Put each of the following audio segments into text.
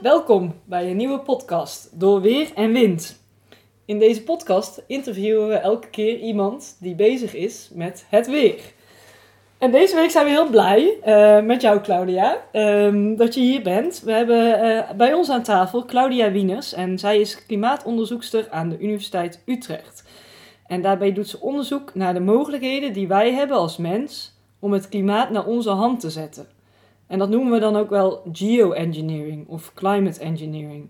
Welkom bij een nieuwe podcast door Weer en Wind. In deze podcast interviewen we elke keer iemand die bezig is met het weer. En deze week zijn we heel blij uh, met jou, Claudia, um, dat je hier bent. We hebben uh, bij ons aan tafel Claudia Wieners en zij is klimaatonderzoekster aan de Universiteit Utrecht. En daarbij doet ze onderzoek naar de mogelijkheden die wij hebben als mens om het klimaat naar onze hand te zetten. En dat noemen we dan ook wel geoengineering of climate engineering.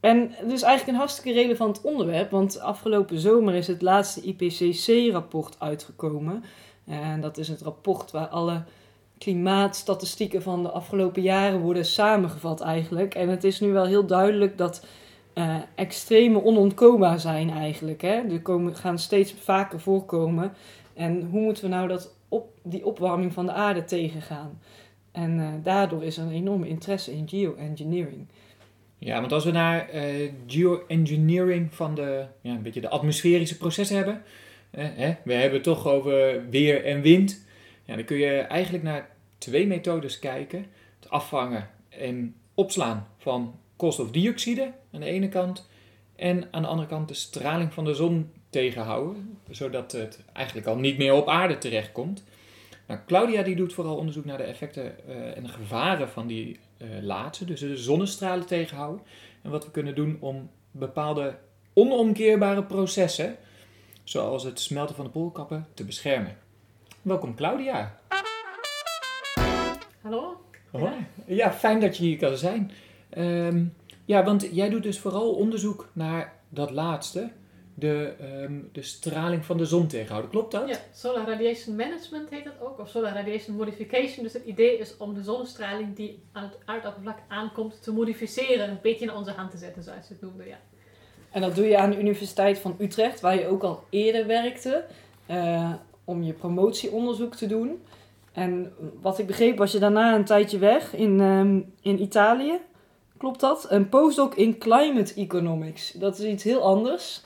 En is eigenlijk een hartstikke relevant onderwerp, want afgelopen zomer is het laatste IPCC-rapport uitgekomen. En dat is het rapport waar alle klimaatstatistieken van de afgelopen jaren worden samengevat eigenlijk. En het is nu wel heel duidelijk dat uh, extreme onontkoombaar zijn eigenlijk. Hè? Er komen, gaan steeds vaker voorkomen. En hoe moeten we nou dat op, die opwarming van de aarde tegengaan? En uh, daardoor is er een enorme interesse in geoengineering. Ja, want als we naar uh, geoengineering van de, ja, een beetje de atmosferische processen hebben, hè, we hebben het toch over weer en wind, ja, dan kun je eigenlijk naar twee methodes kijken. Het afvangen en opslaan van koolstofdioxide aan de ene kant en aan de andere kant de straling van de zon tegenhouden, zodat het eigenlijk al niet meer op aarde terechtkomt. Nou, Claudia die doet vooral onderzoek naar de effecten uh, en de gevaren van die uh, laatste, dus de zonnestralen tegenhouden. En wat we kunnen doen om bepaalde onomkeerbare processen, zoals het smelten van de poolkappen, te beschermen. Welkom Claudia. Hallo. Hoi. Ja, fijn dat je hier kan zijn. Um, ja, want jij doet dus vooral onderzoek naar dat laatste, de, um, de straling van de zon tegenhouden. Klopt dat? Ja, Solar Radiation Management heet dat ook, of Solar Radiation Modification. Dus het idee is om de zonnestraling die aan het aardoppervlak aankomt te modificeren, een beetje in onze hand te zetten, zoals je het noemde. Ja. En dat doe je aan de Universiteit van Utrecht, waar je ook al eerder werkte, uh, om je promotieonderzoek te doen. En wat ik begreep was je daarna een tijdje weg in, um, in Italië. Klopt dat? Een postdoc in climate economics. Dat is iets heel anders.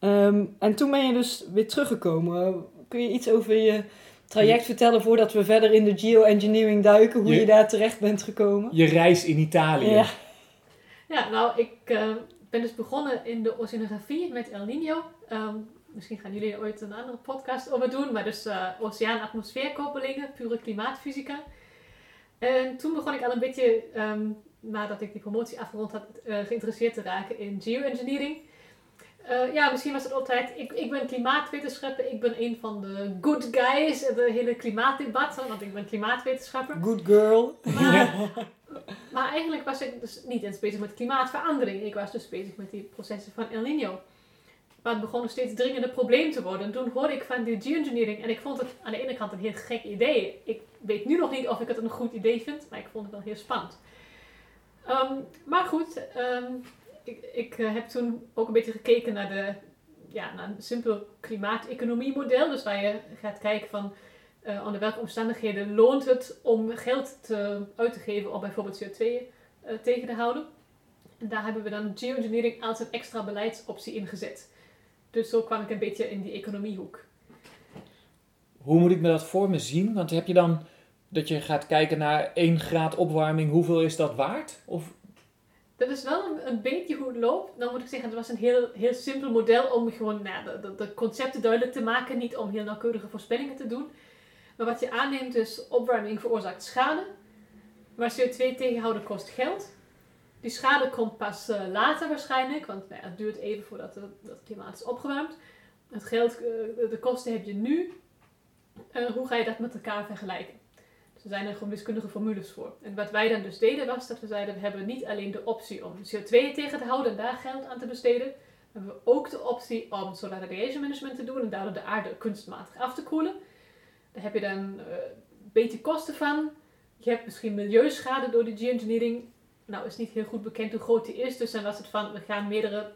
Um, en toen ben je dus weer teruggekomen. Kun je iets over je traject vertellen voordat we verder in de geoengineering duiken? Hoe je, je daar terecht bent gekomen? Je reis in Italië. Ja, ja nou, ik uh, ben dus begonnen in de oceanografie met El Nino. Um, misschien gaan jullie ooit een andere podcast over doen. Maar dus uh, oceaan-atmosfeerkoppelingen, pure klimaatfysica. En toen begon ik al een beetje, um, nadat ik die promotie afgerond had, uh, geïnteresseerd te raken in geoengineering. Uh, ja, misschien was het altijd. Ik, ik ben klimaatwetenschapper. Ik ben een van de good guys in de hele klimaatdebat. Want ik ben klimaatwetenschapper. Good girl. Maar, maar eigenlijk was ik dus niet eens bezig met klimaatverandering. Ik was dus bezig met die processen van El Nino. Maar het begon een steeds dringender probleem te worden. En toen hoorde ik van die geoengineering. En ik vond het aan de ene kant een heel gek idee. Ik weet nu nog niet of ik het een goed idee vind. Maar ik vond het wel heel spannend. Um, maar goed. Um, ik, uh, heb toen ook een beetje gekeken naar, de, ja, naar een simpel klimaateconomie model. Dus waar je gaat kijken van uh, onder welke omstandigheden loont het om geld te, uit te geven om bijvoorbeeld CO2 uh, tegen te houden. En daar hebben we dan geoengineering als een extra beleidsoptie ingezet. Dus zo kwam ik een beetje in die economiehoek. Hoe moet ik me dat voor me zien? Want heb je dan dat je gaat kijken naar 1 graad opwarming, hoeveel is dat waard? Of dat is wel een, een, beetje hoe het loopt. Dan moet ik zeggen, het was een heel, heel simpel model om gewoon nou, de, de, de, concepten duidelijk te maken. Niet om heel nauwkeurige voorspellingen te doen. Maar wat je aanneemt is, opwarming veroorzaakt schade. Maar CO2 tegenhouden kost geld. Die schade komt pas uh, later waarschijnlijk, want nou, het duurt even voordat het, klimaat is opgewarmd. Het geld, uh, de kosten heb je nu. Uh, hoe ga je dat met elkaar vergelijken? Er zijn er gewoon wiskundige formules voor. En wat wij dan dus deden was dat we zeiden, we hebben niet alleen de optie om CO2 tegen te houden en daar geld aan te besteden. We hebben ook de optie om solar radiation management te doen en daardoor de aarde kunstmatig af te koelen. Daar heb je dan een beetje kosten van. Je hebt misschien milieuschade door de geoengineering. Nou, is niet heel goed bekend hoe groot die is. Dus dan was het van, we gaan meerdere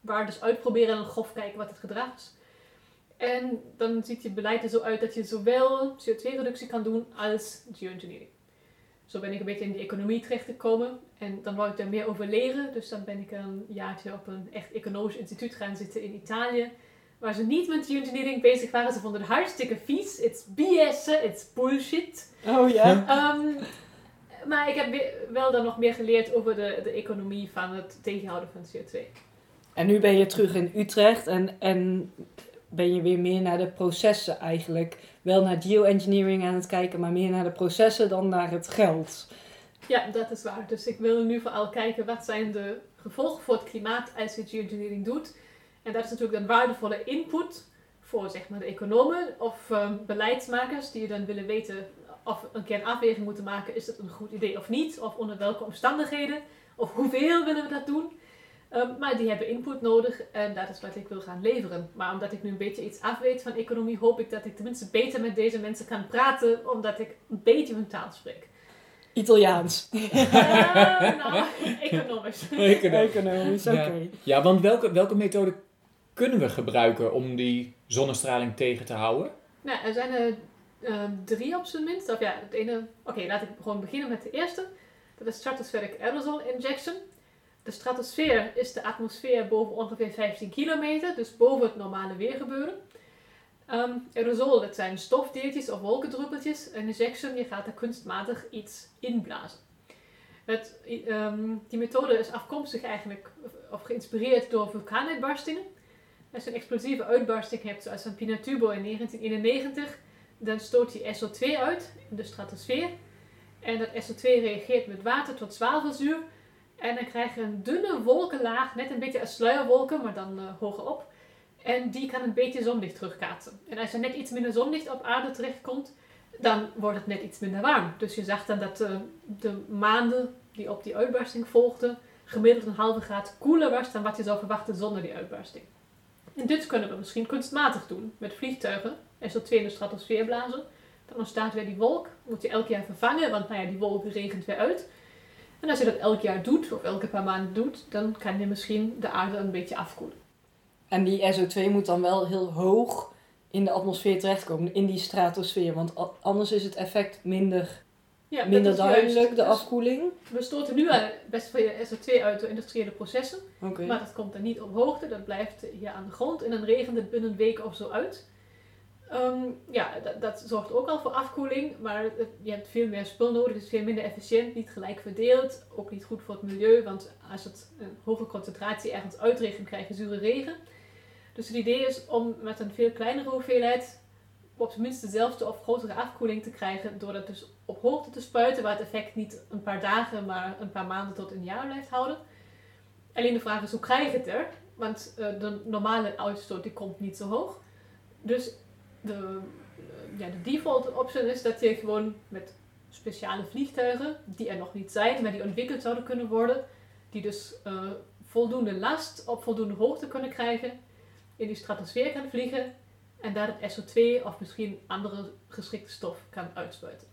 waardes uitproberen en grof kijken wat het gedrag is. En dan ziet je beleid er zo uit dat je zowel CO2-reductie kan doen als geoengineering. Zo ben ik een beetje in die economie terechtgekomen. En dan wou ik daar meer over leren. Dus dan ben ik een jaartje op een echt economisch instituut gaan zitten in Italië. Waar ze niet met geoengineering bezig waren. Ze vonden het hartstikke vies. It's BS, it's bullshit. Oh ja. Um, Maar ik heb we- wel dan nog meer geleerd over de, de economie van het tegenhouden van CO2. En nu ben je terug in Utrecht en, en ben je weer meer naar de processen eigenlijk. Wel naar geoengineering aan het kijken, maar meer naar de processen dan naar het geld. Ja, dat is waar. Dus ik wil nu vooral kijken wat zijn de gevolgen voor het klimaat als je geoengineering doet. En dat is natuurlijk een waardevolle input voor zeg maar, de economen of ehm, beleidsmakers die dan willen weten of een keer een afweging moeten maken. Is het een goed idee of niet? Of onder welke omstandigheden? Of hoeveel willen we dat doen? Ehm, maar die hebben input nodig en dat is wat ik wil gaan leveren. Maar omdat ik nu een beetje iets afweet van economie, hoop ik dat ik tenminste beter met deze mensen kan praten, omdat ik een beetje hun taal spreek. Italiaans. Eh, nou, economisch. Economisch, oké. Ja. Ja, want welke, welke methode kunnen we gebruiken om die zonnestraling tegen te houden? Nou, er zijn er ehm, drie op zijn minst. Of ja, het ene... Oké, laat ik gewoon beginnen met de eerste. Dat is stratospheric aerosol injection. De stratosfeer is de atmosfeer boven ongeveer 15 kilometer, dus boven het normale weergebeuren. Ehm aerosol, dat zijn stofdeeltjes of wolkendruppeltjes. En injection, je gaat er kunstmatig iets inblazen. Het, ehm, die methode is afkomstig eigenlijk, of geïnspireerd door vulkaanuitbarstingen. Als je een explosieve uitbarsting hebt, zoals van Pinatubo in 1991, dan stoot die SO2 uit in de stratosfeer. En dat SO2 reageert met water tot zwavelzuur. En dan krijg je een dunne wolkenlaag, net een beetje als sluierwolken, maar dan hoger op. En die kan een beetje zonlicht terugkaatsen. En als er net iets minder zonlicht op aarde terechtkomt, dan wordt het net iets minder warm. Dus je zag dan dat eh, de maanden die op die uitbarsting volgden, gemiddeld een halve graad koeler was dan wat je zou verwachten zonder die uitbarsting. En dit kunnen we misschien kunstmatig doen met vliegtuigen SO2 in de stratosfeer blazen. Dan ontstaat weer die wolk, moet je elk jaar vervangen, want nou ja, die wolk regent weer uit. En als je dat elk jaar doet, of elke paar maanden doet, dan kan je misschien de aarde een beetje afkoelen. En die SO2 moet dan wel heel hoog in de atmosfeer terechtkomen, in die stratosfeer. Want anders is het effect minder, Ja, minder juist. duidelijk, de Dus afkoeling. We stoten nu best veel SO2 uit door industriële processen. Maar dat komt dan niet op hoogte, dat blijft hier aan de grond en dan regent het binnen een week of zo uit. Ehm, ja, dat, zorgt ook al voor afkoeling, maar je hebt veel meer spul nodig, is veel minder efficiënt, niet gelijk verdeeld, ook niet goed voor het milieu, want als het een hoge concentratie ergens uitregent, krijg je zure regen. Dus het idee is om met een veel kleinere hoeveelheid op zijn minst dezelfde of grotere afkoeling te krijgen, door dat dus op hoogte te spuiten, waar het effect niet een paar dagen, maar een paar maanden tot een jaar blijft houden. Alleen de vraag is, hoe krijg je het er? Want eh, de normale uitstoot die komt niet zo hoog. Dus de, eh, ja, de default option is dat je gewoon met speciale vliegtuigen, die er nog niet zijn, maar die ontwikkeld zouden kunnen worden, die dus eh, voldoende last op voldoende hoogte kunnen krijgen, in die stratosfeer kan vliegen en daar het SO2 of misschien andere geschikte stof kan uitspuiten.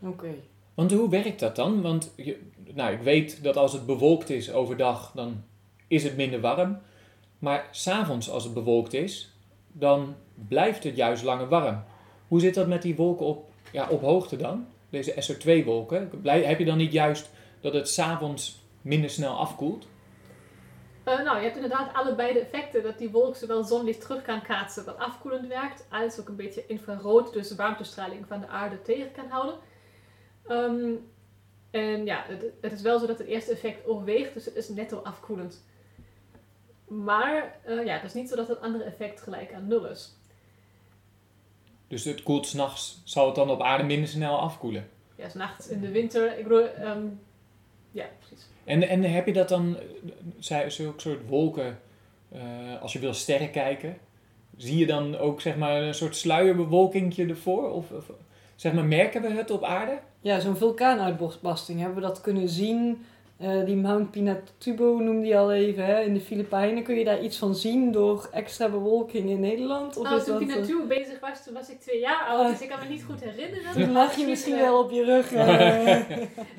Oké. Want hoe werkt dat dan? Want je, nou, ik weet dat als het bewolkt is overdag, dan is het minder warm. Maar s'avonds als het bewolkt is, dan blijft het juist langer warm. Hoe zit dat met die wolken op, ja, op hoogte dan? Deze SO2-wolken. Heb je dan niet juist dat het s'avonds minder snel afkoelt? Eh, nou, je hebt inderdaad allebei de effecten. Dat die wolk zowel zonlicht terug kan kaatsen, wat afkoelend werkt, als ook een beetje infrarood, dus warmtestraling van de aarde tegen kan houden. Ehm, en ja, het, het is wel zo dat het eerste effect overweegt, dus het is netto afkoelend. Maar eh, ja, het is niet zo dat het andere effect gelijk aan nul is. Dus het koelt s'nachts, zal het dan op aarde minder snel afkoelen? Ja, s nachts in de winter, ik bedoel, ehm, ja, precies. En, en heb je dat dan, zulke soort wolken, eh, als je wil sterren kijken, zie je dan ook zeg maar een soort sluierbewolkingje ervoor? Of, of zeg maar, merken we het op aarde? Ja, zo'n vulkaanuitbarsting hebben we dat kunnen zien. Eh, die Mount Pinatubo noemde je al even, hè? in de Filipijnen. Kun je daar iets van zien door extra bewolking in Nederland? Of nou, toen eh, naartoe bezig was, toen was ik twee jaar oud, dus ik kan me niet goed herinneren. Toen lag je misschien wel op je rug. eh.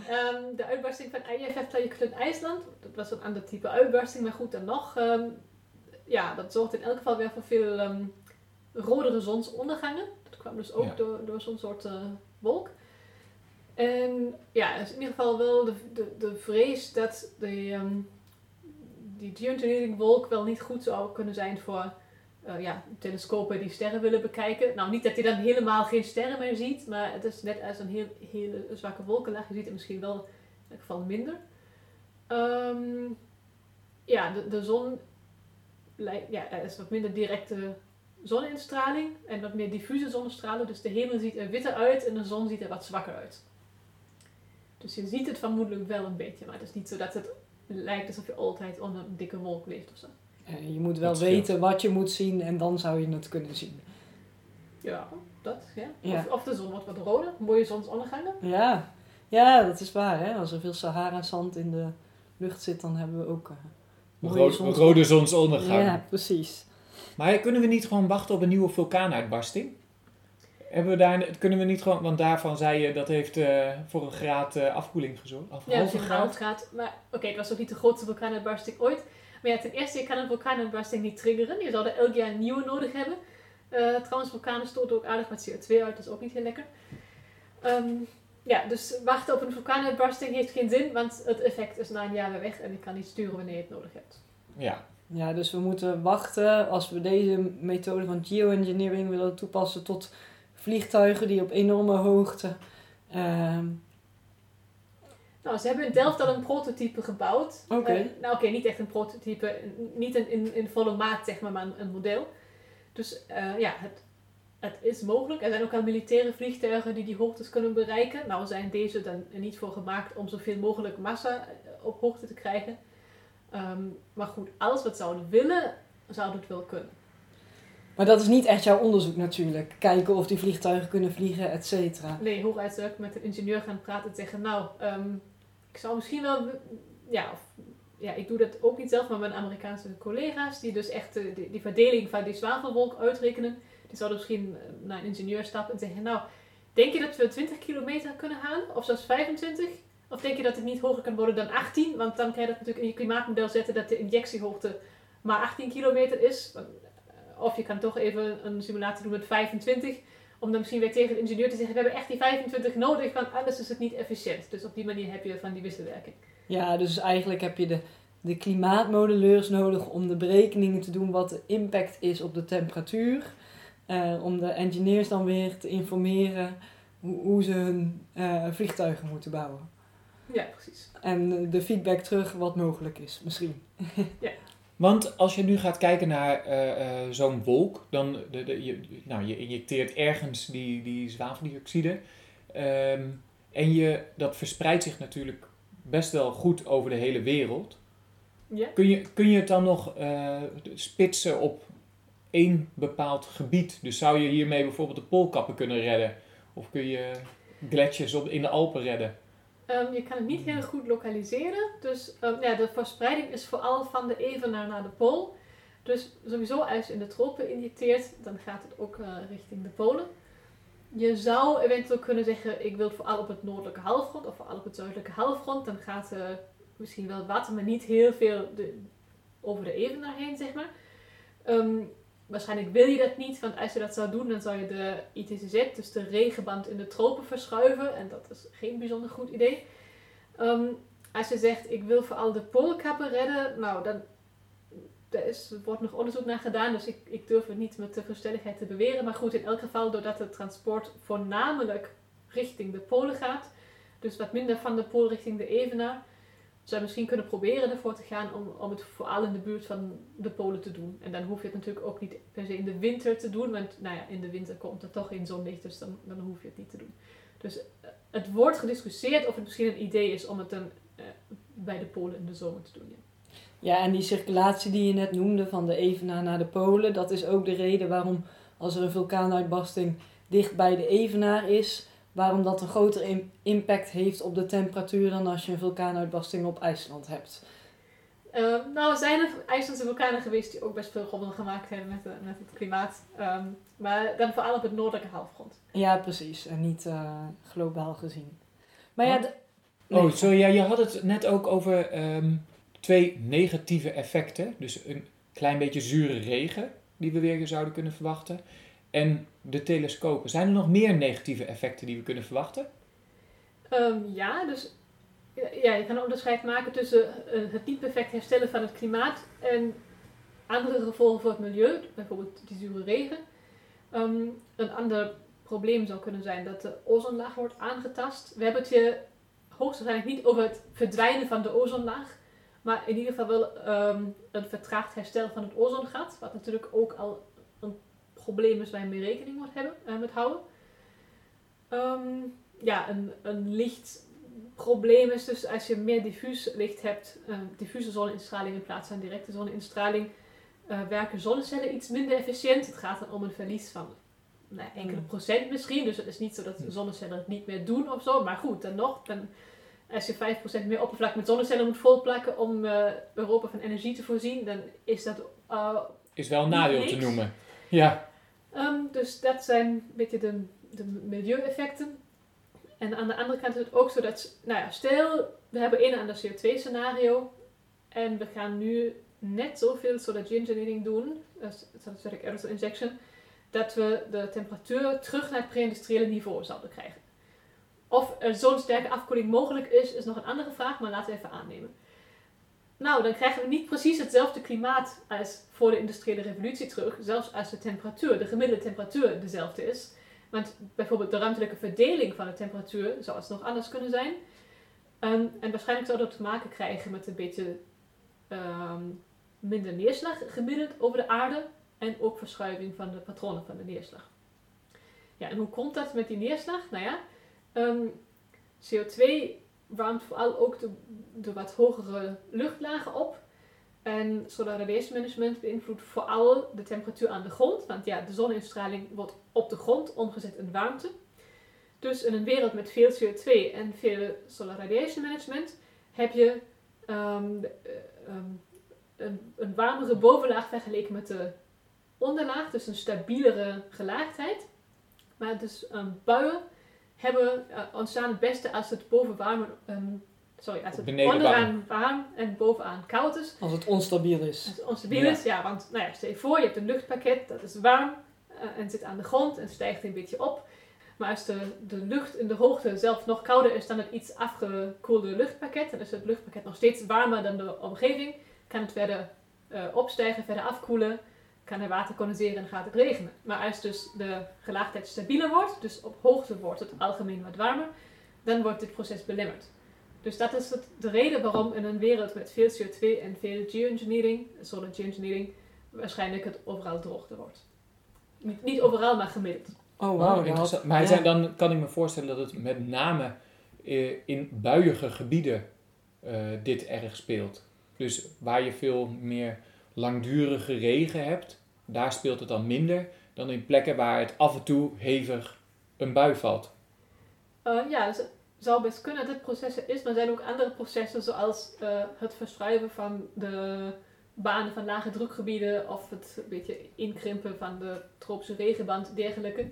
Ehm, de uitbarsting van Eyjafjallajökull in IJsland, dat was een ander type uitbarsting, maar goed dan nog. ehm, ja, dat zorgt in elk geval weer voor veel ehm, rodere zonsondergangen. Dat kwam dus ook Ja. door, door zo'n soort eh, wolk. En ja, is in ieder geval wel de, de, de vrees dat de, ehm die geoengineering wolk wel niet goed zou kunnen zijn voor eh, ja, telescopen die sterren willen bekijken. Nou, niet dat je dan helemaal geen sterren meer ziet, maar het is net als een heel, hele zwakke wolkenlaag. Je ziet het misschien wel in elk geval minder. Ehm, ja, de, de zon ja, er is wat minder directe zoninstraling en wat meer diffuse zonnestralen. Dus de hemel ziet er witter uit en de zon ziet er wat zwakker uit. Dus je ziet het vermoedelijk wel een beetje, maar het is niet zo dat het lijkt alsof je altijd onder een dikke wolk leeft of zo. Eh, je moet wel weten wat je moet zien en dan zou je het kunnen zien. Ja, dat, ja. Ja. Of, of de zon wordt wat roder, mooie zonsondergangen. Ja, ja dat is waar. Hè? Als er veel Sahara-zand in de lucht zit, dan hebben we ook eh, mooie Ro- zons- rode zonsondergang. Ja, precies. Maar kunnen we niet gewoon wachten op een nieuwe vulkaanuitbarsting? Hebben we daar, kunnen we niet gewoon, want daarvan zei je dat heeft eh, voor een graad eh, afkoeling gezorgd. Of Ja, halve een graad. graad. Maar oké, het was ook niet de grootste vulkaanuitbarsting ooit. Maar ja, ten eerste, je kan een vulkaanuitbarsting niet triggeren. Je zou er elk jaar een nieuwe nodig hebben. Eh, trouwens, vulkanen stoten ook aardig met CO2 uit, dat is ook niet heel lekker. Ehm, ja, dus wachten op een vulkaanuitbarsting heeft geen zin, want het effect is na een jaar weer weg en je kan niet sturen wanneer je het nodig hebt. Ja, Ja, dus we moeten wachten als we deze methode van geoengineering willen toepassen tot vliegtuigen die op enorme hoogte. ehm, Nou, ze hebben in Delft al een prototype gebouwd. Oké. Eh, nou, oké, niet echt een prototype, niet in, in, in volle maat, zeg maar, maar een, een model. Dus eh, ja, het, het is mogelijk. Er zijn ook al militaire vliegtuigen die die hoogtes kunnen bereiken. Nou zijn deze dan niet voor gemaakt om zoveel mogelijk massa eh, op hoogte te krijgen. Ehm, maar goed, we het zouden willen, zou het wel kunnen. Maar dat is niet echt jouw onderzoek natuurlijk. Kijken of die vliegtuigen kunnen vliegen, et cetera. Nee, hooguit zou ik met een ingenieur gaan praten en zeggen, nou, ehm, ik zou misschien wel, ja, of, ja, ik doe dat ook niet zelf, maar mijn Amerikaanse collega's, die dus echt eh, die, verdeling van die zwavelwolk uitrekenen, die zouden misschien eh, naar een ingenieur stappen en zeggen, nou, denk je dat we 20 kilometer kunnen halen? Of zelfs 25? Of denk je dat het niet hoger kan worden dan 18? Want dan kan je dat natuurlijk in je klimaatmodel zetten dat de injectiehoogte maar 18 kilometer is. Of je kan toch even een simulatie doen met 25. Om dan misschien weer tegen de ingenieur te zeggen, we hebben echt die 25 nodig, want anders is het niet efficiënt. Dus op die manier heb je van die wisselwerking. Ja, dus eigenlijk heb je de, de klimaatmodelleurs nodig om de berekeningen te doen wat de impact is op de temperatuur. Eh, om de engineers dan weer te informeren hoe, hoe ze hun eh, vliegtuigen moeten bouwen. Ja, precies. En de feedback terug wat mogelijk is, misschien. Want als je nu gaat kijken naar eh, eh, zo'n wolk, dan de, de, je, nou, je injecteert ergens die, die zwaveldioxide. Ehm, en je, dat verspreidt zich natuurlijk best wel goed over de hele wereld. Ja. Kun je, kun je het dan nog eh, spitsen op één bepaald gebied? Dus zou je hiermee bijvoorbeeld de poolkappen kunnen redden? Of kun je gletsjers op, in de Alpen redden? Ehm, je kan het niet heel goed lokaliseren. Dus ehm, ja, de verspreiding is vooral van de evenaar naar de pool. Dus sowieso als je in de tropen injecteert, dan gaat het ook eh, richting de polen. Je zou eventueel kunnen zeggen, ik wil het vooral op het noordelijke halfrond of vooral op het zuidelijke halfrond. Dan gaat eh, misschien wel water, maar niet heel veel de, over de evenaar heen, zeg maar. Ehm, waarschijnlijk wil je dat niet, want als je dat zou doen, dan zou je de ITCZ, dus de regenband in de tropen, verschuiven. En dat is geen bijzonder goed idee. Ehm, als je zegt, ik wil vooral de poolkappen redden, nou, dan daar is, wordt nog onderzoek naar gedaan, dus ik, ik durf het niet met de verstelligheid te beweren. Maar goed, in elk geval, doordat het transport voornamelijk richting de polen gaat, dus wat minder van de pool richting de evenaar, zou je misschien kunnen proberen ervoor te gaan om, om het vooral in de buurt van de polen te doen. En dan hoef je het natuurlijk ook niet per se in de winter te doen, want nou ja, in de winter komt er toch geen zonlicht, dus dan, dan hoef je het niet te doen. Dus eh, het wordt gediscussieerd of het misschien een idee is om het dan eh, bij de polen in de zomer te doen. Ja. Ja, en die circulatie die je net noemde van de Evenaar naar de Polen, dat is ook de reden waarom als er een vulkaanuitbarsting dicht bij de Evenaar is, waarom dat een grotere im- impact heeft op de temperatuur dan als je een vulkaanuitbarsting op IJsland hebt. Eh, nou, zijn er IJslandse vulkanen geweest die ook best veel rommel gemaakt hebben met, de- met het klimaat. Ehm, maar dan vooral op het noordelijke halfrond. Ja, precies. En niet eh, globaal gezien. Maar ja, Want- de- nee. Oh, sorry, ja, je had het net ook over ehm, twee negatieve effecten. Dus een klein beetje zure regen, die we weer zouden kunnen verwachten. En de telescopen. Zijn er nog meer negatieve effecten die we kunnen verwachten? Ehm, ja, dus ja, je kan een onderscheid maken tussen eh, het niet perfect herstellen van het klimaat en andere gevolgen voor het milieu, bijvoorbeeld die zure regen. Ehm, een ander probleem zou kunnen zijn dat de ozonlaag wordt aangetast. We hebben het hier hoogstwaarschijnlijk niet over het verdwijnen van de ozonlaag, maar in ieder geval wel ehm, een vertraagd herstel van het ozongat, wat natuurlijk ook al probleem is waar je mee rekening moet, hebben, uh, moet houden. Ehm, ja, een, een licht probleem is dus als je meer diffuus licht hebt, uh, diffuse zonneinstraling in plaats van directe zonneinstraling, uh, werken zonnecellen iets minder efficiënt. Het gaat dan om een verlies van nou, enkele hmm. procent misschien. Dus het is niet zo dat hmm. zonnecellen het niet meer doen of zo. Maar goed, dan nog, dan, als je 5% meer oppervlak met zonnecellen moet volplakken om uh, Europa van energie te voorzien, dan is dat. is wel een nadeel te noemen. Ja. Um, dus dat zijn een beetje de, de milieueffecten. En aan de andere kant is het ook zo dat, nou ja, stel we hebben een aan de CO2-scenario en we gaan nu net zoveel solar engineering doen, dat is aerosol injection, dat we de temperatuur terug naar het pre-industriële niveau zouden krijgen. Of er zo'n sterke afkoeling mogelijk is, is nog een andere vraag, maar laten we even aannemen. Nou, dan krijgen we niet precies hetzelfde klimaat als voor de industriële revolutie terug, zelfs als de temperatuur, de gemiddelde temperatuur dezelfde is. Want bijvoorbeeld de ruimtelijke verdeling van de temperatuur zou het nog anders kunnen zijn. Um, en waarschijnlijk zou dat te maken krijgen met een beetje um, minder neerslag gemiddeld over de aarde en ook verschuiving van de patronen van de neerslag. Ja, en hoe komt dat met die neerslag? Nou ja, ehm, CO2 warmt vooral ook de, wat hogere luchtlagen op. En solar radiation management beïnvloedt vooral de temperatuur aan de grond. Want ja, de zoninstraling wordt op de grond omgezet in warmte. Dus in een wereld met veel CO2 en veel solar radiation management heb je um, um, een, een warmere bovenlaag vergeleken met de onderlaag. Dus een stabielere gelaagdheid. Maar dus um, buien hebben uh, ontstaan het beste als het boven warm sorry, als het onderaan warm en bovenaan koud is. Als het onstabiel is. Als het onstabiel is, ja, want nou ja, stel je voor, je hebt een luchtpakket, dat is warm uh, en zit aan de grond en stijgt een beetje op. Maar als de, de lucht in de hoogte zelf nog kouder is dan het iets afgekoelde luchtpakket, dan is het luchtpakket nog steeds warmer dan de omgeving, kan het verder uh, opstijgen, verder afkoelen, kan er water condenseren en gaat het regenen. Maar als dus de gelaagdheid stabieler wordt, dus op hoogte wordt het algemeen wat warmer, dan wordt dit proces belemmerd. Dus dat is het, de reden waarom in een wereld met veel CO2 en veel geoengineering, solar geoengineering, waarschijnlijk het overal droogte wordt. Niet, niet overal, maar gemiddeld. Oh, wow. interessant. Maar zijn, dan kan ik me voorstellen dat het met name eh, in buiige gebieden uh, dit erg speelt. Dus waar je veel meer langdurige regen hebt, daar speelt het dan minder dan in plekken waar het af en toe hevig een bui valt. Uh, ja, dus zou best kunnen dat dit processen is, maar er zijn ook andere processen zoals uh, het verschuiven van de banen van lage drukgebieden of het een beetje inkrimpen van de tropische regenband, dergelijke,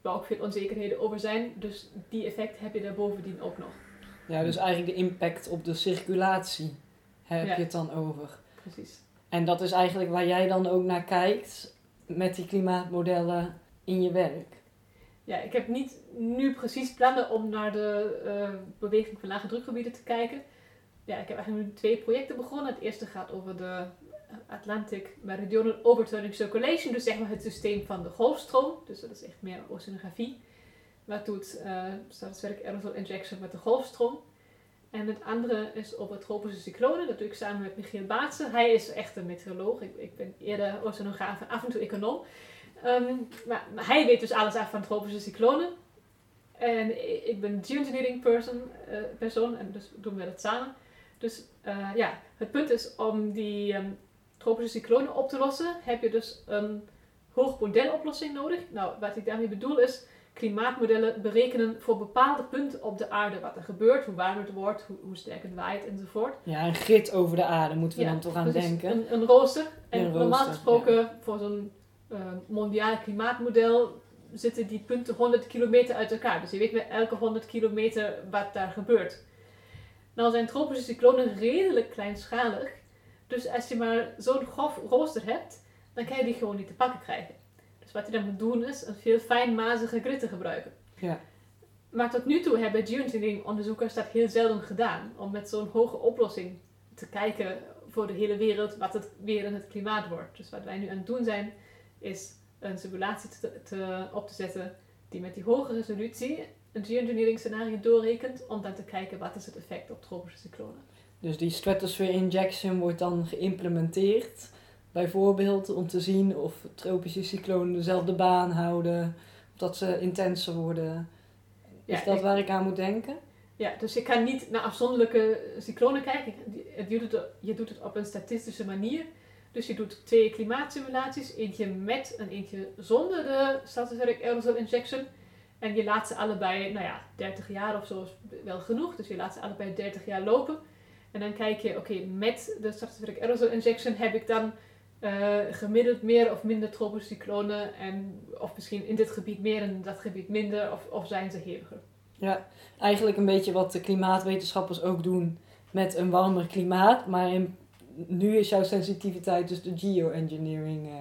waar ook veel onzekerheden over zijn. Dus die effect heb je daar bovendien ook nog. Ja, dus eigenlijk de impact op de circulatie heb je het dan over. Precies. En dat is eigenlijk waar jij dan ook naar kijkt met die klimaatmodellen in je werk ja, ik heb niet nu precies plannen om naar de uh, beweging van lage drukgebieden te kijken. Ja, ik heb eigenlijk nu twee projecten begonnen. Het eerste gaat over de Atlantic Meridional Overturning Circulation, dus zeg maar het systeem van de golfstroom. Dus dat is echt meer oceanografie. Wat doet uh, stratospheric aerosol injection met de golfstroom. En het andere is over tropische cyclonen. Dat doe ik samen met Michiel Baatsen. Hij is echt een meteoroloog. Ik, ik ben eerder oceanograaf en af en toe econoom. Um, maar, hij weet dus alles af van tropische cyclonen. En ik ben geoengineering person, uh, persoon en dus doen we dat samen. Dus uh, ja, het punt is om die um, tropische cyclonen op te lossen, heb je dus een hoogmodeloplossing nodig. Nou, wat ik daarmee bedoel is klimaatmodellen berekenen voor bepaalde punten op de aarde wat er gebeurt, hoe warm het wordt, hoe, hoe sterk het waait enzovoort. Ja, een grid over de aarde moeten we dan toch aan denken. Een, een rooster. En normaal gesproken voor zo'n uh, mondiale klimaatmodel zitten die punten 100 kilometer uit elkaar. Dus je weet met elke 100 kilometer wat daar gebeurt. Nou zijn tropische cyclonen redelijk kleinschalig. Dus als je maar zo'n grof rooster hebt, dan kan je die gewoon niet te pakken krijgen. Dus wat je dan moet doen is een veel fijnmazige grid te gebruiken. Ja. Maar tot nu toe hebben geoengineering onderzoekers dat heel zelden gedaan. Om met zo'n hoge oplossing te kijken voor de hele wereld wat het weer en het klimaat wordt. Dus wat wij nu aan het doen zijn, is een simulatie te, te- op te zetten die met die hoge resolutie een geoengineering scenario doorrekent om dan te kijken wat is het effect op tropische cyclonen. Dus die stratosphere injection wordt dan geïmplementeerd. Bijvoorbeeld om te zien of tropische cyclonen dezelfde baan houden. Of dat ze intenser worden. Is Ja, dat ik- waar ik aan moet denken? Ja, dus je kan niet naar afzonderlijke cyclonen kijken. Je doet, het, je doet het op een statistische manier. Dus je doet twee klimaatsimulaties. Eentje met en eentje zonder de stratospheric aerosol injection. En je laat ze allebei, nou ja, 30 jaar of zo is wel genoeg. Dus je laat ze allebei 30 jaar lopen. En dan kijk je, oké, met de stratospheric aerosol injection heb ik dan eh, gemiddeld meer of minder tropische cyclonen. En, of misschien in dit gebied meer en in dat gebied minder. Of, of zijn ze heviger. Ja, eigenlijk een beetje wat de klimaatwetenschappers ook doen met een warmer klimaat. Maar in, nu is jouw sensitiviteit dus de geoengineering. eh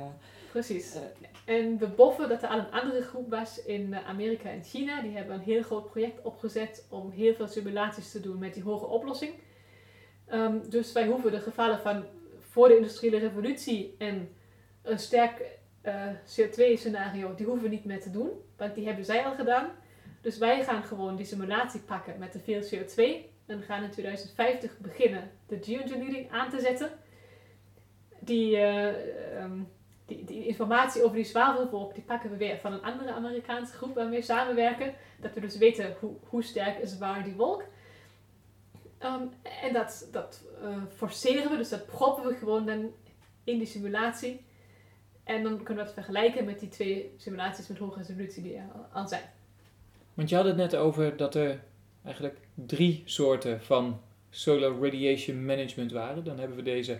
Precies. eh, En we boffen dat er al een andere groep was in Amerika en China. Die hebben een heel groot project opgezet om heel veel simulaties te doen met die hoge oplossing. Ehm, dus wij hoeven de gevallen van voor de industriële revolutie en een sterk eh, CO2-scenario, die hoeven we niet meer te doen. Want die hebben zij al gedaan. Dus wij gaan gewoon die simulatie pakken met te veel CO2. En gaan in 2050 beginnen de geoengineering aan te zetten. Die, eh, ehm, die, die informatie over die zwavelwolk, die pakken we weer van een andere Amerikaanse groep waarmee we samenwerken. Dat we dus weten hoe, hoe sterk is waar die wolk. Ehm, en dat, dat eh, forceren we, dus dat proppen we gewoon dan in die simulatie. En dan kunnen we dat vergelijken met die twee simulaties met hoge resolutie die er al- zijn. Want je had het net over dat er eigenlijk drie soorten van solar radiation management waren. Dan hebben we deze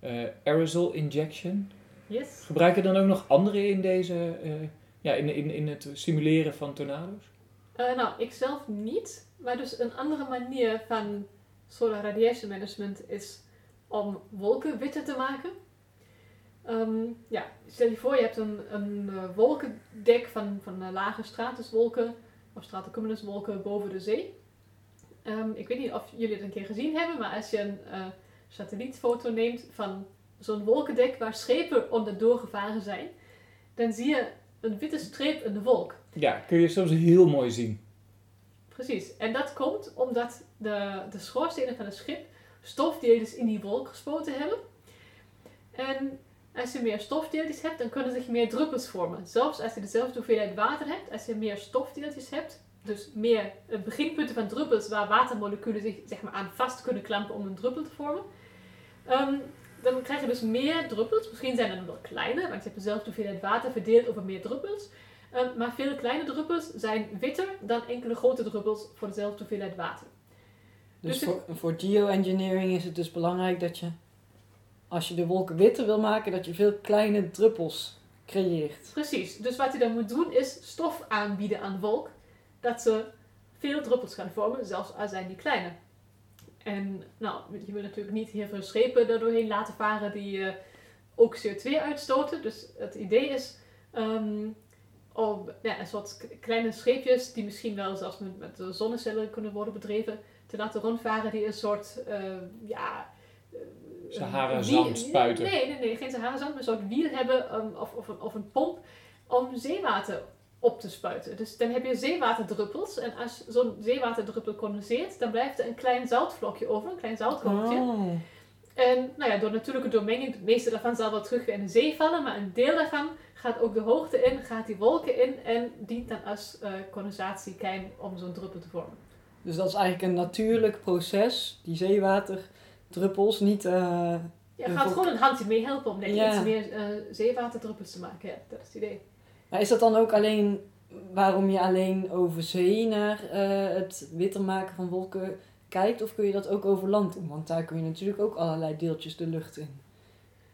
eh, aerosol injection. Yes? Gebruiken dan ook nog andere in deze, eh, ja, in, in, in het simuleren van tornado's? Nou, ik zelf niet. Maar dus een andere manier van solar radiation management is om wolken witter te maken. Ehm, ja, stel je voor, je hebt een, een eh, wolkendek van, van lage stratuswolken of stratocumuluswolken boven de zee. Ehm, ik weet niet of jullie het een keer gezien hebben, maar als je een eh, satellietfoto neemt van zo'n wolkendek waar schepen onderdoor gevaren zijn, dan zie je een witte streep in de wolk. Ja, kun je soms heel mooi zien. Precies. En dat komt omdat de, de schoorstenen van het schip stofdeeltjes in die wolk gespoten hebben. En als je meer stofdeeltjes hebt, dan kunnen zich meer druppels vormen. Zelfs als je dezelfde hoeveelheid water hebt, als je meer stofdeeltjes hebt, dus meer eh, beginpunten van druppels waar watermoleculen zich zeg maar, aan vast kunnen klampen om een druppel te vormen, ehm, dan krijg je dus meer druppels. Misschien zijn er wel kleiner, want je hebt dezelfde hoeveelheid water verdeeld over meer druppels. Um, maar veel kleine druppels zijn witter dan enkele grote druppels voor dezelfde hoeveelheid water. Dus, Dus voor, voor geoengineering is het dus belangrijk dat je, als je de wolken witter wil maken, dat je veel kleine druppels creëert. Precies, dus wat je dan moet doen is stof aanbieden aan wolk, dat ze veel druppels gaan vormen, zelfs al zijn die kleiner. En nou, je wil natuurlijk niet heel veel schepen er doorheen laten varen die eh, ook CO2 uitstoten. Dus het idee is ehm, om ja, een soort kleine scheepjes, die misschien wel zelfs met, met de zonnecellen kunnen worden bedreven, te laten rondvaren die een soort, eh, ja... eh, Sahara-zand spuiten. Nee, nee, nee, geen Sahara-zand, maar een soort wier hebben um, of, of, een, of een pomp om zeewater op te spuiten. Dus dan heb je zeewaterdruppels en als zo'n zeewaterdruppel condenseert, dan blijft er een klein zoutvlokje over, een klein zouthoopje. Oh. En nou ja, door natuurlijke doormenging, het meeste daarvan zal wel terug weer in de zee vallen, maar een deel daarvan gaat ook de hoogte in, gaat die wolken in en dient dan als eh condensatiekijn om zo'n druppel te vormen. Dus dat is eigenlijk een natuurlijk proces, die zeewaterdruppels, niet... eh, Ja, Een gaat gewoon een handje mee helpen om net Ja. iets meer eh, zeewaterdruppels te maken. Ja, dat is het idee. Maar is dat dan ook alleen waarom je alleen over zee naar eh, het witter maken van wolken kijkt? Of kun je dat ook over land doen? Want daar kun je natuurlijk ook allerlei deeltjes de lucht in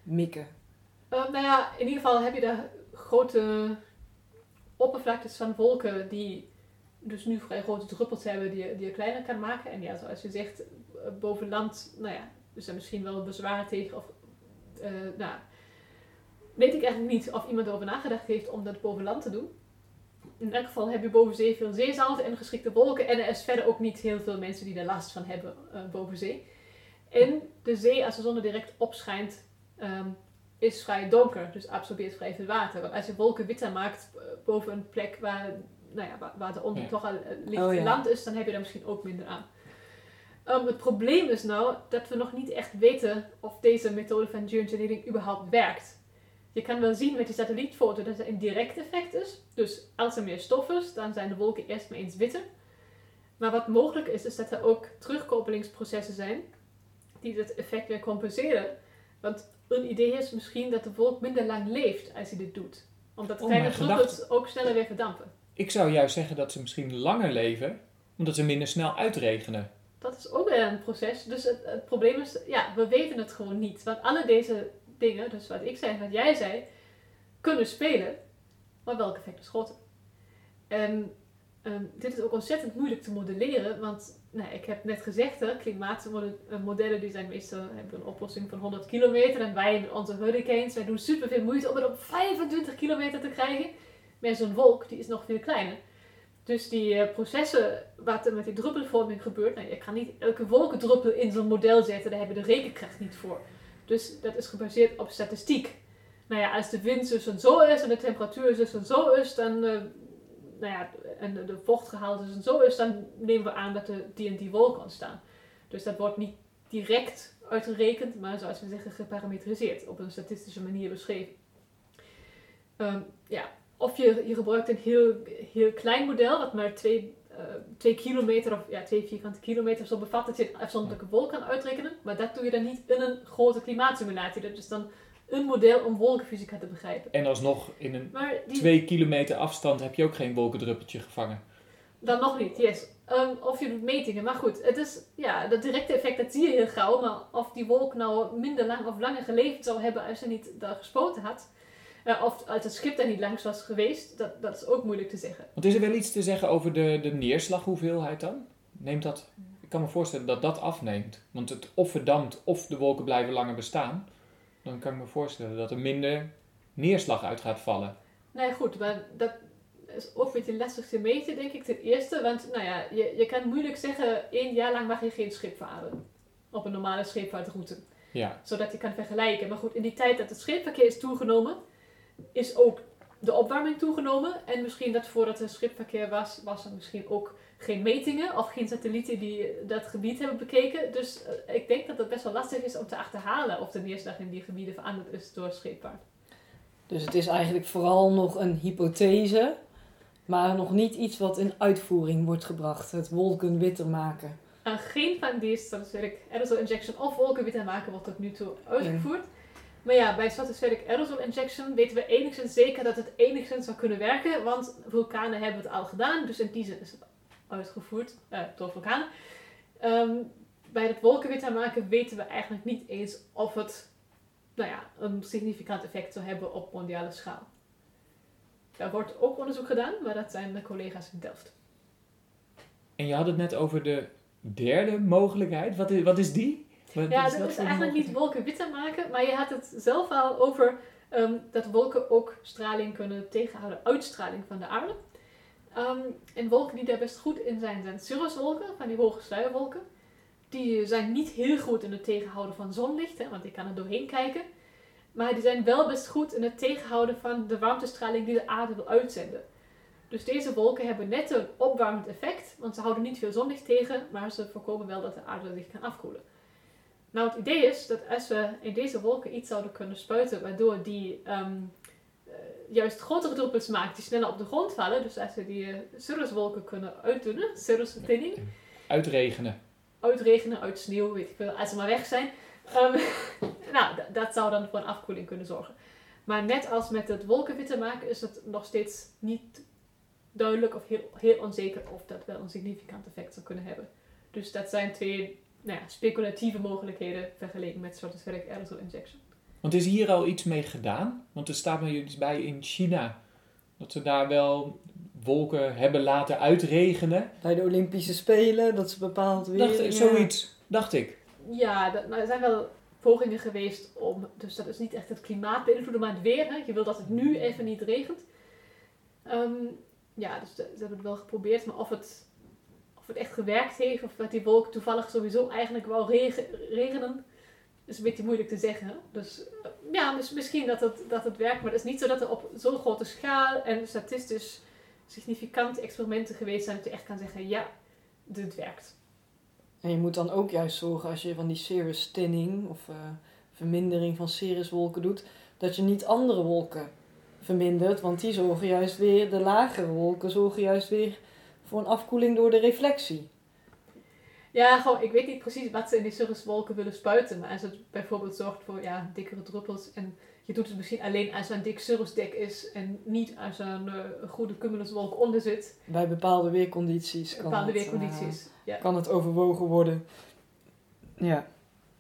mikken. Eh, nou ja, in ieder geval heb je daar grote oppervlaktes van wolken die dus nu vrij grote druppels hebben die je, die je kleiner kan maken. En ja, zoals je zegt, eh, boven land, nou ja, is er misschien wel bezwaar tegen. Of, eh, nou, weet ik eigenlijk niet of iemand erover nagedacht heeft om dat boven land te doen. In elk geval heb je boven zee veel zeezout en geschikte wolken. En er is verder ook niet heel veel mensen die er last van hebben eh, boven zee. En de zee, als de zon er direct op schijnt, ehm, is vrij donker. Dus absorbeert vrij veel water. Want als je wolken witter maakt boven een plek waar, nou ja, waar, waar de onder Ja. toch al eh, licht Oh ja. land is, dan heb je daar misschien ook minder aan. Ehm, het probleem is nou dat we nog niet echt weten of deze methode van geoengineering überhaupt werkt. Je kan wel zien met die satellietfoto dat er een direct effect is. Dus als er meer stof is, dan zijn de wolken eerst maar eens witter. Maar wat mogelijk is, is dat er ook terugkoppelingsprocessen zijn die dit effect weer compenseren. Want een idee is misschien dat de wolk minder lang leeft als hij dit doet. Omdat Oh, kleine ook sneller weer verdampen. Ik zou juist zeggen dat ze misschien langer leven, omdat ze minder snel uitregenen. Dat is ook weer een proces. Dus het, probleem is, ja, we weten het gewoon niet. Want alle deze dingen, dus wat ik zei en wat jij zei, kunnen spelen. Maar welk effect is groter? En ehm, dit is ook ontzettend moeilijk te modelleren. Want nou, ik heb net gezegd, hè, klimaatmodellen die zijn meestal hebben een oplossing van 100 kilometer. En wij onze hurricanes, wij doen super veel moeite om het op 25 kilometer te krijgen. Maar zo'n wolk, die is nog veel kleiner. Dus die eh, processen wat er met die druppelvorming gebeurt, nou, je kan niet elke wolkendruppel in zo'n model zetten, daar hebben de rekenkracht niet voor. Dus dat is gebaseerd op statistiek. Nou ja, als de wind dus en zo is en de temperatuur dus en zo is, dan, eh, nou ja, en de, de vochtgehalte dus en zo is, dan nemen we aan dat er die en die wolken ontstaan. Dus dat wordt niet direct uitgerekend, maar zoals we zeggen geparametriseerd, op een statistische manier beschreven. Ehm, ja, of je, je gebruikt een heel, heel klein model, wat maar twee, eh, twee kilometer of ja, twee vierkante kilometer zo bevat, dat je een afzonderlijke wolk kan uitrekenen. Maar dat doe je dan niet in een grote klimaatsimulatie. Dat is dan een model om wolkenfysica te begrijpen. En alsnog in een die, twee kilometer afstand heb je ook geen wolkendruppeltje gevangen. dan nog niet, yes. Ehm, of je doet metingen, maar goed, het is, ja, dat directe effect dat zie je heel gauw, maar of die wolk nou minder lang of langer geleefd zou hebben als ze niet daar gespoten had, eh, of als het schip daar niet langs was geweest, dat, dat is ook moeilijk te zeggen. Want is er wel iets te zeggen over de, de neerslaghoeveelheid dan? Neemt dat, ik kan me voorstellen dat dat afneemt. Want het of verdampt of de wolken blijven langer bestaan. Dan kan ik me voorstellen dat er minder neerslag uit gaat vallen. Nou ja, goed, maar dat is ook een beetje lastig te meten, denk ik, ten eerste. Want nou ja, je, je kan moeilijk zeggen, één jaar lang mag je geen schip varen. Op een normale scheepvaartroute. Ja, Zodat je kan vergelijken. Maar goed, in die tijd dat het scheepverkeer is toegenomen, is ook de opwarming toegenomen. En misschien dat voordat er schipverkeer was, was er misschien ook geen metingen of geen satellieten die dat gebied hebben bekeken. Dus eh, ik denk dat het best wel lastig is om te achterhalen of de neerslag in die gebieden veranderd is door scheepvaart. Dus het is eigenlijk vooral nog een hypothese, maar nog niet iets wat in uitvoering wordt gebracht. Het wolken witter maken. En geen van die stratospheric aerosol injection of wolkenwitte maken wordt tot nu toe uitgevoerd. Maar ja, bij stratospheric aerosol injection weten we enigszins zeker dat het enigszins zou kunnen werken, want vulkanen hebben het al gedaan, dus in die is het uitgevoerd eh, door vulkanen. Ehm, bij het wolkenwitte maken weten we eigenlijk niet eens of het nou ja, een significant effect zou hebben op mondiale schaal. Daar wordt ook onderzoek gedaan, maar dat zijn de collega's in Delft. en je had het net over de derde mogelijkheid. Wat wat is die? Ja, is dat is eigenlijk niet wolken witter maken, maar je had het zelf al over ehm, dat wolken ook straling kunnen tegenhouden, uitstraling van de aarde. Ehm, en wolken die daar best goed in zijn, zijn cirruswolken, van die hoge sluierwolken. Die zijn niet heel goed in het tegenhouden van zonlicht, hè, want die kan er doorheen kijken. Maar die zijn wel best goed in het tegenhouden van de warmtestraling die de aarde wil uitzenden. Dus deze wolken hebben net een opwarmend effect, want ze houden niet veel zonlicht tegen, maar ze voorkomen wel dat de aarde zich kan afkoelen. Nou, het idee is dat als we in deze wolken iets zouden kunnen spuiten, waardoor die ehm, eh, juist grotere druppels maakt die sneller op de grond vallen, dus als we die uh, cirruswolken kunnen uitdunnen, cirrusthinning, Uitregenen. uitregenen, uit sneeuw, weet ik veel, als ze maar weg zijn. Ehm, nou, dat zou dan voor een afkoeling kunnen zorgen. Maar net als met het wolkenwitte maken is het nog steeds niet duidelijk of heel, heel onzeker of dat wel een significant effect zou kunnen hebben. Dus dat zijn twee nou ja, speculatieve mogelijkheden vergeleken met stratospheric aerosol injection. Want is hier al iets mee gedaan? Want er staat me iets bij in China. Dat ze daar wel wolken hebben laten uitregenen. Bij de Olympische Spelen, dat ze bepaald weer... Dacht, zoiets, dacht ik. Ja, dat, nou, er zijn wel pogingen geweest om, dus dat is niet echt het klimaat beïnvloeden, maar het weer. Hè? Je wil dat het nu even niet regent. Ehm, ja, dus ze hebben het wel geprobeerd, maar of het, of het echt gewerkt heeft, of dat die wolk toevallig sowieso eigenlijk regen, regenen, is een beetje moeilijk te zeggen. Dus eh, ja, mis- misschien dat het, dat het werkt, maar het is niet zo dat er op zo'n grote schaal en statistisch significante experimenten geweest zijn dat je echt kan zeggen, ja, dit werkt. En je moet dan ook juist zorgen als je van die cirrus thinning of eh, vermindering van cirruswolken doet, dat je niet andere wolken vermindert, want die zorgen juist weer, de lagere wolken zorgen juist weer voor een afkoeling door de reflectie. Ja, gewoon, ik weet niet precies wat ze in die cirruswolken willen spuiten. Maar als het bijvoorbeeld zorgt voor ja, dikkere druppels. En je doet het misschien alleen als er een dik cirrusdek is. En niet als er een eh, goede cumuluswolk onder zit. Bij bepaalde weercondities kan, Bepaalde het, weercondities. ja. eh, kan het overwogen worden. Ja.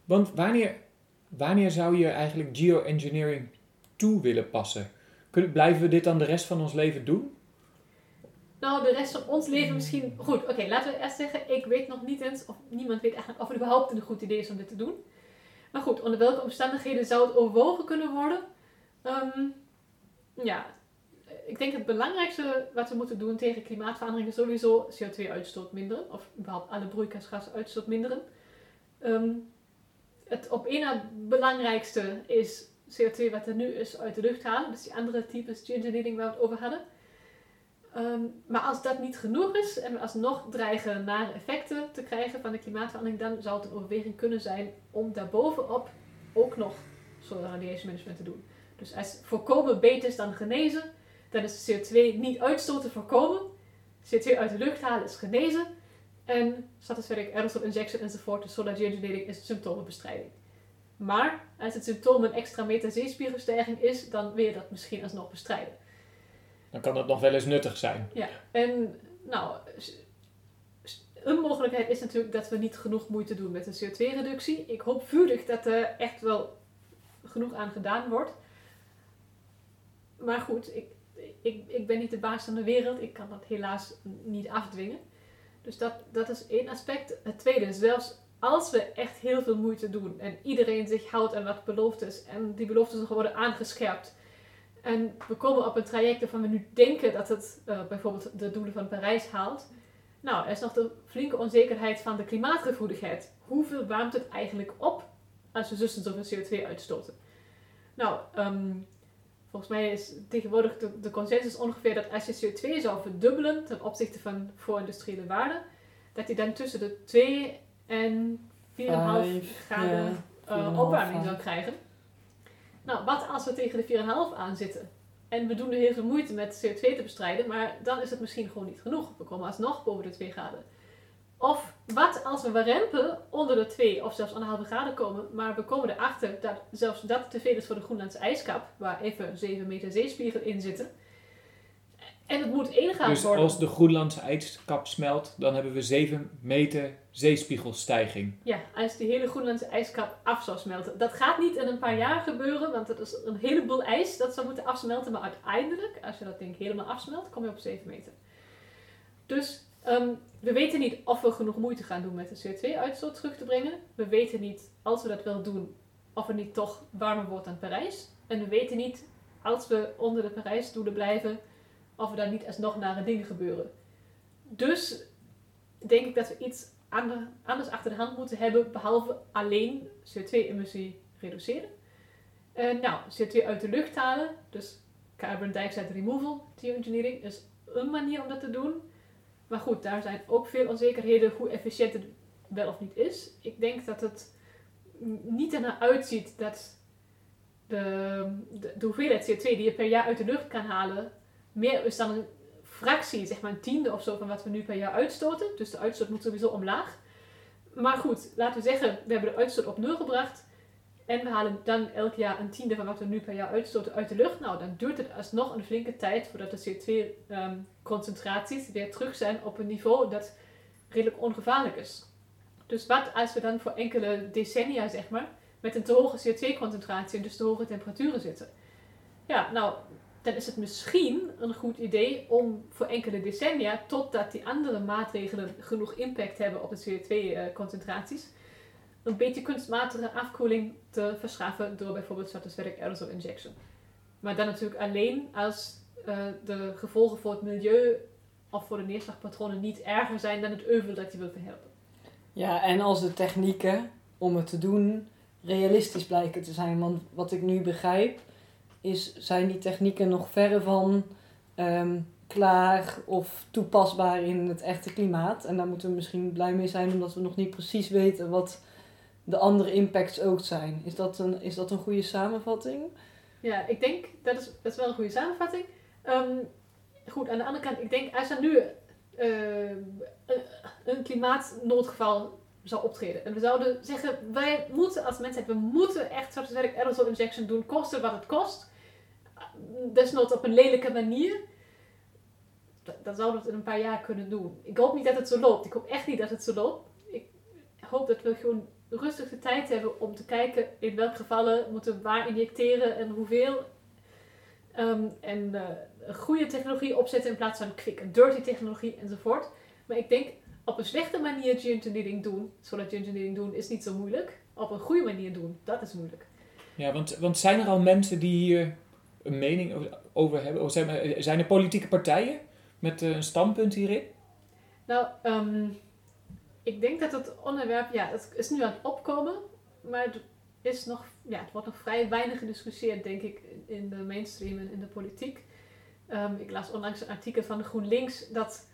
Want wanneer, wanneer zou je eigenlijk geoengineering toe willen passen? Kunnen, blijven we dit dan de rest van ons leven doen? Nou, de rest van ons leven misschien... Goed, oké, laten we eerst zeggen. Ik weet nog niet eens, of niemand weet eigenlijk of het überhaupt een goed idee is om dit te doen. Maar goed, onder welke omstandigheden zou het overwogen kunnen worden? Ehm, ja, ik denk het belangrijkste wat we moeten doen tegen klimaatverandering is sowieso CO2-uitstoot minderen. Of überhaupt alle broeikasgasuitstoot minderen. Ehm, het op één na belangrijkste is CO2 wat er nu is uit de lucht halen. Dus die andere types geoengineering waar we het over hadden. Ehm, maar als dat niet genoeg is en we alsnog dreigen nare effecten te krijgen van de klimaatverandering, dan zou het een overweging kunnen zijn om daarbovenop ook nog solar radiation management te doen. Dus als voorkomen beter is dan genezen, dan is CO2 niet uitstoten voorkomen. CO2 uit de lucht halen is genezen. En stratospheric aerosol injection enzovoort, dus solar geoengineering is symptomenbestrijding. Maar als het symptoom een extra meter zeespiegelstijging is, dan wil je dat misschien alsnog bestrijden. Dan kan dat nog wel eens nuttig zijn. Ja, en nou, een mogelijkheid is natuurlijk dat we niet genoeg moeite doen met de CO2-reductie. Ik hoop vurig dat er echt wel genoeg aan gedaan wordt. Maar goed, ik, ik, ik ben niet de baas van de wereld. Ik kan dat helaas niet afdwingen. Dus dat, dat is één aspect. Het tweede is, zelfs als we echt heel veel moeite doen en iedereen zich houdt aan wat beloofd is en die beloftes nog worden aangescherpt en we komen op een traject waarvan we nu denken dat het eh, bijvoorbeeld de doelen van Parijs haalt. Nou, er is nog de flinke onzekerheid van de klimaatgevoeligheid. Hoeveel warmt het eigenlijk op als we zussen zoveel CO2 uitstoten? Nou, ehm, volgens mij is tegenwoordig de, de consensus ongeveer dat als je CO2 zou verdubbelen ten opzichte van voor-industriële waarden, dat je dan tussen de 2 en 4,5 Vijf, graden ja, eh, 4,5 opwarming zou krijgen. Nou, wat als we tegen de 4,5 aan zitten? En we doen er heel veel moeite met CO2 te bestrijden, maar dan is het misschien gewoon niet genoeg. We komen alsnog boven de 2 graden. Of wat als we warempen onder de 2 of zelfs 1,5 graden komen, maar we komen erachter dat zelfs dat te veel is voor de Groenlandse ijskap, waar even 7 meter zeespiegel in zitten. En het moet ingehaald Dus worden. als de Groenlandse ijskap smelt, dan hebben we 7 meter zeespiegelstijging. Ja, als die hele Groenlandse ijskap af zou smelten. Dat gaat niet in een paar jaar gebeuren, want het is een heleboel ijs dat zou moeten afsmelten. Maar uiteindelijk, als je dat ding helemaal afsmelt, kom je op 7 meter. Dus ehm, we weten niet of we genoeg moeite gaan doen met de CO2-uitstoot terug te brengen. We weten niet, als we dat wel doen, of het niet toch warmer wordt dan Parijs. En we weten niet, als we onder de Parijsdoelen blijven, of er dan niet alsnog nare dingen gebeuren. Dus denk ik dat we iets anders achter de hand moeten hebben, behalve alleen CO2-emissie reduceren. Eh, nou, CO2 uit de lucht halen, dus carbon dioxide removal, geoengineering, is een manier om dat te doen. Maar goed, daar zijn ook veel onzekerheden hoe efficiënt het wel of niet is. Ik denk dat het niet ernaar uitziet dat de, de, de hoeveelheid CO2 die je per jaar uit de lucht kan halen, meer is dan een fractie, zeg maar een tiende of zo van wat we nu per jaar uitstoten. Dus de uitstoot moet sowieso omlaag. Maar goed, laten we zeggen, we hebben de uitstoot op nul gebracht. En we halen dan elk jaar een tiende van wat we nu per jaar uitstoten uit de lucht. Nou, dan duurt het alsnog een flinke tijd voordat de CO2-concentraties weer terug zijn op een niveau dat redelijk ongevaarlijk is. Dus wat als we dan voor enkele decennia, zeg maar, met een te hoge CO2-concentratie en dus te hoge temperaturen zitten? Ja, nou, dan is het misschien een goed idee om voor enkele decennia, totdat die andere maatregelen genoeg impact hebben op de CO2-concentraties, een beetje kunstmatige afkoeling te verschaffen door bijvoorbeeld stratospheric aerosol injection. Maar dan natuurlijk alleen als eh, de gevolgen voor het milieu of voor de neerslagpatronen niet erger zijn dan het euvel dat je wil verhelpen. Ja, en als de technieken om het te doen realistisch blijken te zijn. Want wat ik nu begrijp, is, zijn die technieken nog verre van ehm, klaar of toepasbaar in het echte klimaat. En daar moeten we misschien blij mee zijn, omdat we nog niet precies weten wat de andere impacts ook zijn. Is dat een, is dat een goede samenvatting? Ja, ik denk dat is, dat is wel een goede samenvatting. Ehm, goed, aan de andere kant, ik denk als er nu uh, een klimaatnoodgeval zou optreden. En we zouden zeggen, wij moeten als mensheid, we moeten echt stratospheric aerosol injection doen, koste wat het kost. Desnoods op een lelijke manier. Dan zouden we het in een paar jaar kunnen doen. Ik hoop niet dat het zo loopt. Ik hoop echt niet dat het zo loopt. Ik hoop dat we gewoon rustig de tijd hebben om te kijken in welke gevallen moeten we waar injecteren en hoeveel. Um, en een goede technologie opzetten in plaats van quick en dirty technologie enzovoort. Maar ik denk op een slechte manier geoengineering doen, zodat geoengineering doen is niet zo moeilijk. Op een goede manier doen, dat is moeilijk. Ja, want, want zijn er al mensen die hier een mening over hebben? Of zijn, er, politieke partijen met een standpunt hierin? Nou, um, ik denk dat het onderwerp, ja, het is nu aan het opkomen, maar het, is nog, ja, het wordt nog vrij weinig gediscussieerd, denk ik, in de mainstream en in de politiek. Um, ik las onlangs een artikel van GroenLinks dat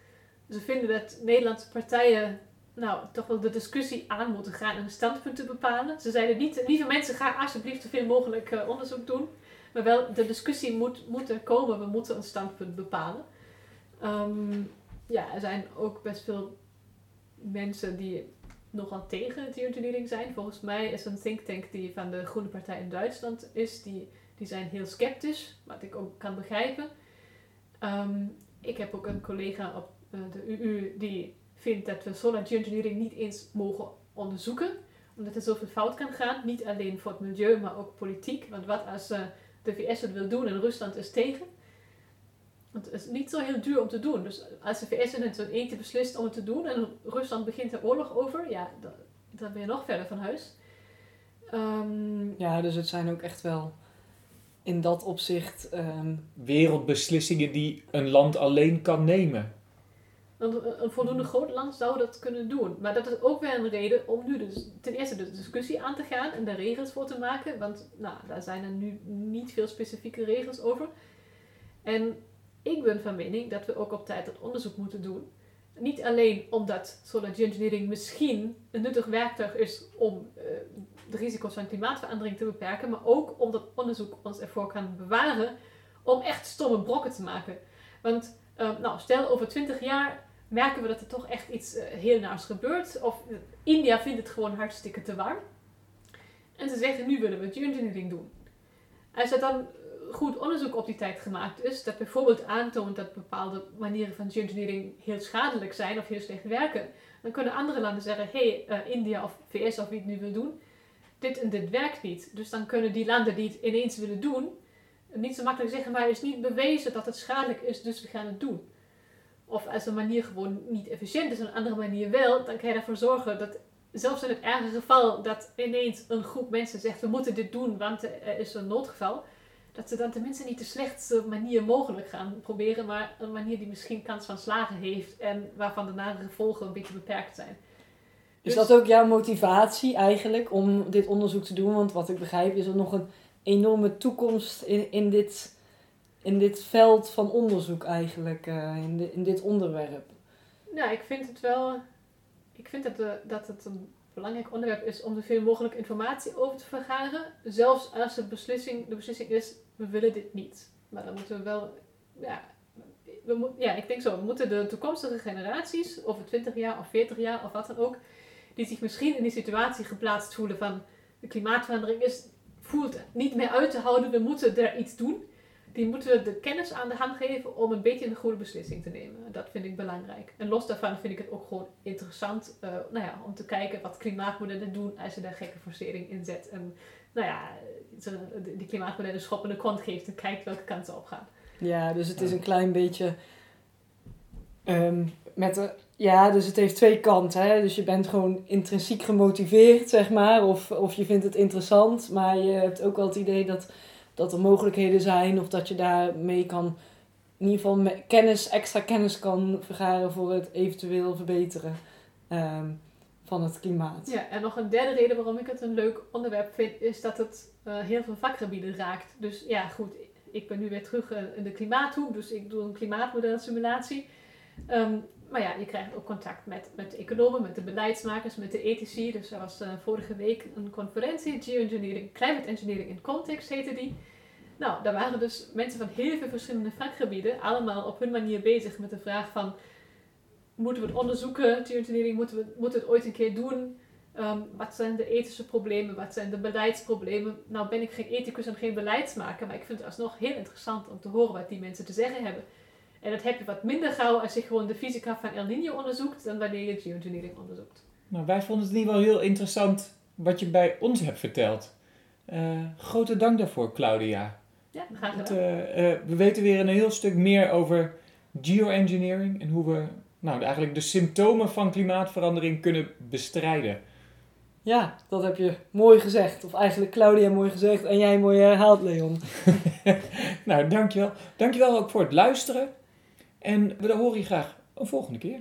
ze vinden dat Nederlandse partijen nou, toch wel de discussie aan moeten gaan en een standpunt te bepalen. Ze zeiden niet, lieve mensen, ga alsjeblieft zoveel mogelijk uh, onderzoek doen. Maar wel, de discussie moet, moet er komen, we moeten een standpunt bepalen. Um, ja, er zijn ook best veel mensen die nogal tegen geoengineering zijn. Volgens mij is een think tank die van de Groene Partij in Duitsland is, die, die zijn heel sceptisch, wat ik ook kan begrijpen. Um, ik heb ook een collega op uh, de UU die vindt dat we solar geoengineering niet eens mogen onderzoeken, omdat er zoveel fout kan gaan. Niet alleen voor het milieu, maar ook politiek. Want wat als uh, de VS het wil doen en Rusland is tegen? Want het is niet zo heel duur om te doen. Dus als de VS in zo'n eentje beslist om het te doen en Rusland begint er oorlog over, ja, dan, dan ben je nog verder van huis. Um, ja, dus het zijn ook echt wel in dat opzicht. Um... Wereldbeslissingen die een land alleen kan nemen. Een, een voldoende groot land zou dat kunnen doen. Maar dat is ook weer een reden om nu dus ten eerste de discussie aan te gaan en daar regels voor te maken. Want nou, daar zijn er nu niet veel specifieke regels over. En ik ben van mening dat we ook op tijd dat onderzoek moeten doen. Niet alleen omdat solar geoengineering misschien een nuttig werktuig is om uh, de risico's van klimaatverandering te beperken, maar ook omdat onderzoek ons ervoor kan bewaren om echt stomme brokken te maken. Want uh, nou, stel over 20 jaar merken we dat er toch echt iets uh, heel naars gebeurt. Of India vindt het gewoon hartstikke te warm. En ze zeggen, nu willen we geoengineering doen. Als er dan goed onderzoek op die tijd gemaakt is, dat bijvoorbeeld aantoont dat bepaalde manieren van geoengineering heel schadelijk zijn of heel slecht werken, dan kunnen andere landen zeggen, hé, hey, India of VS of wie het nu wil doen, dit en dit werkt niet. Dus dan kunnen die landen die het ineens willen doen, niet zo makkelijk zeggen, maar het is niet bewezen dat het schadelijk is, dus we gaan het doen. Of als een manier gewoon niet efficiënt is, een andere manier wel, dan kan je ervoor zorgen dat zelfs in het erge geval dat ineens een groep mensen zegt, we moeten dit doen, want er is een noodgeval, dat ze dan tenminste niet de slechtste manier mogelijk gaan proberen, maar een manier die misschien kans van slagen heeft en waarvan de nare gevolgen een beetje beperkt zijn. Is dus, dat ook jouw motivatie eigenlijk om dit onderzoek te doen? Want wat ik begrijp is er nog een enorme toekomst in, in, dit, in dit veld van onderzoek eigenlijk, uh, in, in dit onderwerp. Nou, ik vind het wel. Ik vind dat, de, dat het een belangrijk onderwerp is om zoveel mogelijk informatie over te vergaren. Zelfs als de beslissing, de beslissing is, we willen dit niet. Maar dan moeten we wel, ja, we moet, ja, ik denk zo, we moeten de toekomstige generaties, over 20 jaar of 40 jaar of wat dan ook, die zich misschien in die situatie geplaatst voelen van de klimaatverandering is, voelt niet meer uit te houden, we moeten er iets doen die moeten we de kennis aan de hand geven om een beetje een goede beslissing te nemen. Dat vind ik belangrijk. En los daarvan vind ik het ook gewoon interessant uh, nou ja, om te kijken wat klimaatmodellen doen als je daar gekke forcering in zet. En nou ja, die klimaatmodellen schoppen de kont geeft en kijkt welke kant ze op gaan. Ja, dus het is een klein beetje um, met de, ja, dus het heeft twee kanten. Hè? Dus je bent gewoon intrinsiek gemotiveerd, zeg maar, of, of je vindt het interessant, maar je hebt ook wel het idee dat dat er mogelijkheden zijn of dat je daarmee kan in ieder geval kennis, extra kennis kan vergaren voor het eventueel verbeteren ehm, van het klimaat. Ja, en nog een derde reden waarom ik het een leuk onderwerp vind, is dat het eh, heel veel vakgebieden raakt. Dus ja, goed, ik ben nu weer terug eh, in de klimaathoek, dus ik doe een klimaatmodelsimulatie. Ehm, maar ja, je krijgt ook contact met, met de economen, met de beleidsmakers, met de ethici. Dus er was eh, vorige week een conferentie, Geoengineering, Climate Engineering in Context heette die. Nou, daar waren dus mensen van heel veel verschillende vakgebieden, allemaal op hun manier bezig met de vraag van... Moeten we het onderzoeken, geoengineering, moeten we, moeten het ooit een keer doen? Ehm, wat zijn de ethische problemen? Wat zijn de beleidsproblemen? Nou ben ik geen ethicus en geen beleidsmaker, maar ik vind het alsnog heel interessant om te horen wat die mensen te zeggen hebben. En dat heb je wat minder gauw als je gewoon de fysica van El Niño onderzoekt, dan wanneer je geoengineering onderzoekt. Nou, wij vonden het in ieder geval heel interessant wat je bij ons hebt verteld. Eh, grote dank daarvoor, Claudia. Ja, graag Het, gedaan. eh, eh, we weten weer een heel stuk meer over geoengineering en hoe we nou, eigenlijk de symptomen van klimaatverandering kunnen bestrijden. Ja, dat heb je mooi gezegd. Of eigenlijk Claudia mooi gezegd en jij mooi herhaald, Leon. Nou, dankjewel. Dankjewel ook voor het luisteren. En we horen je graag een volgende keer.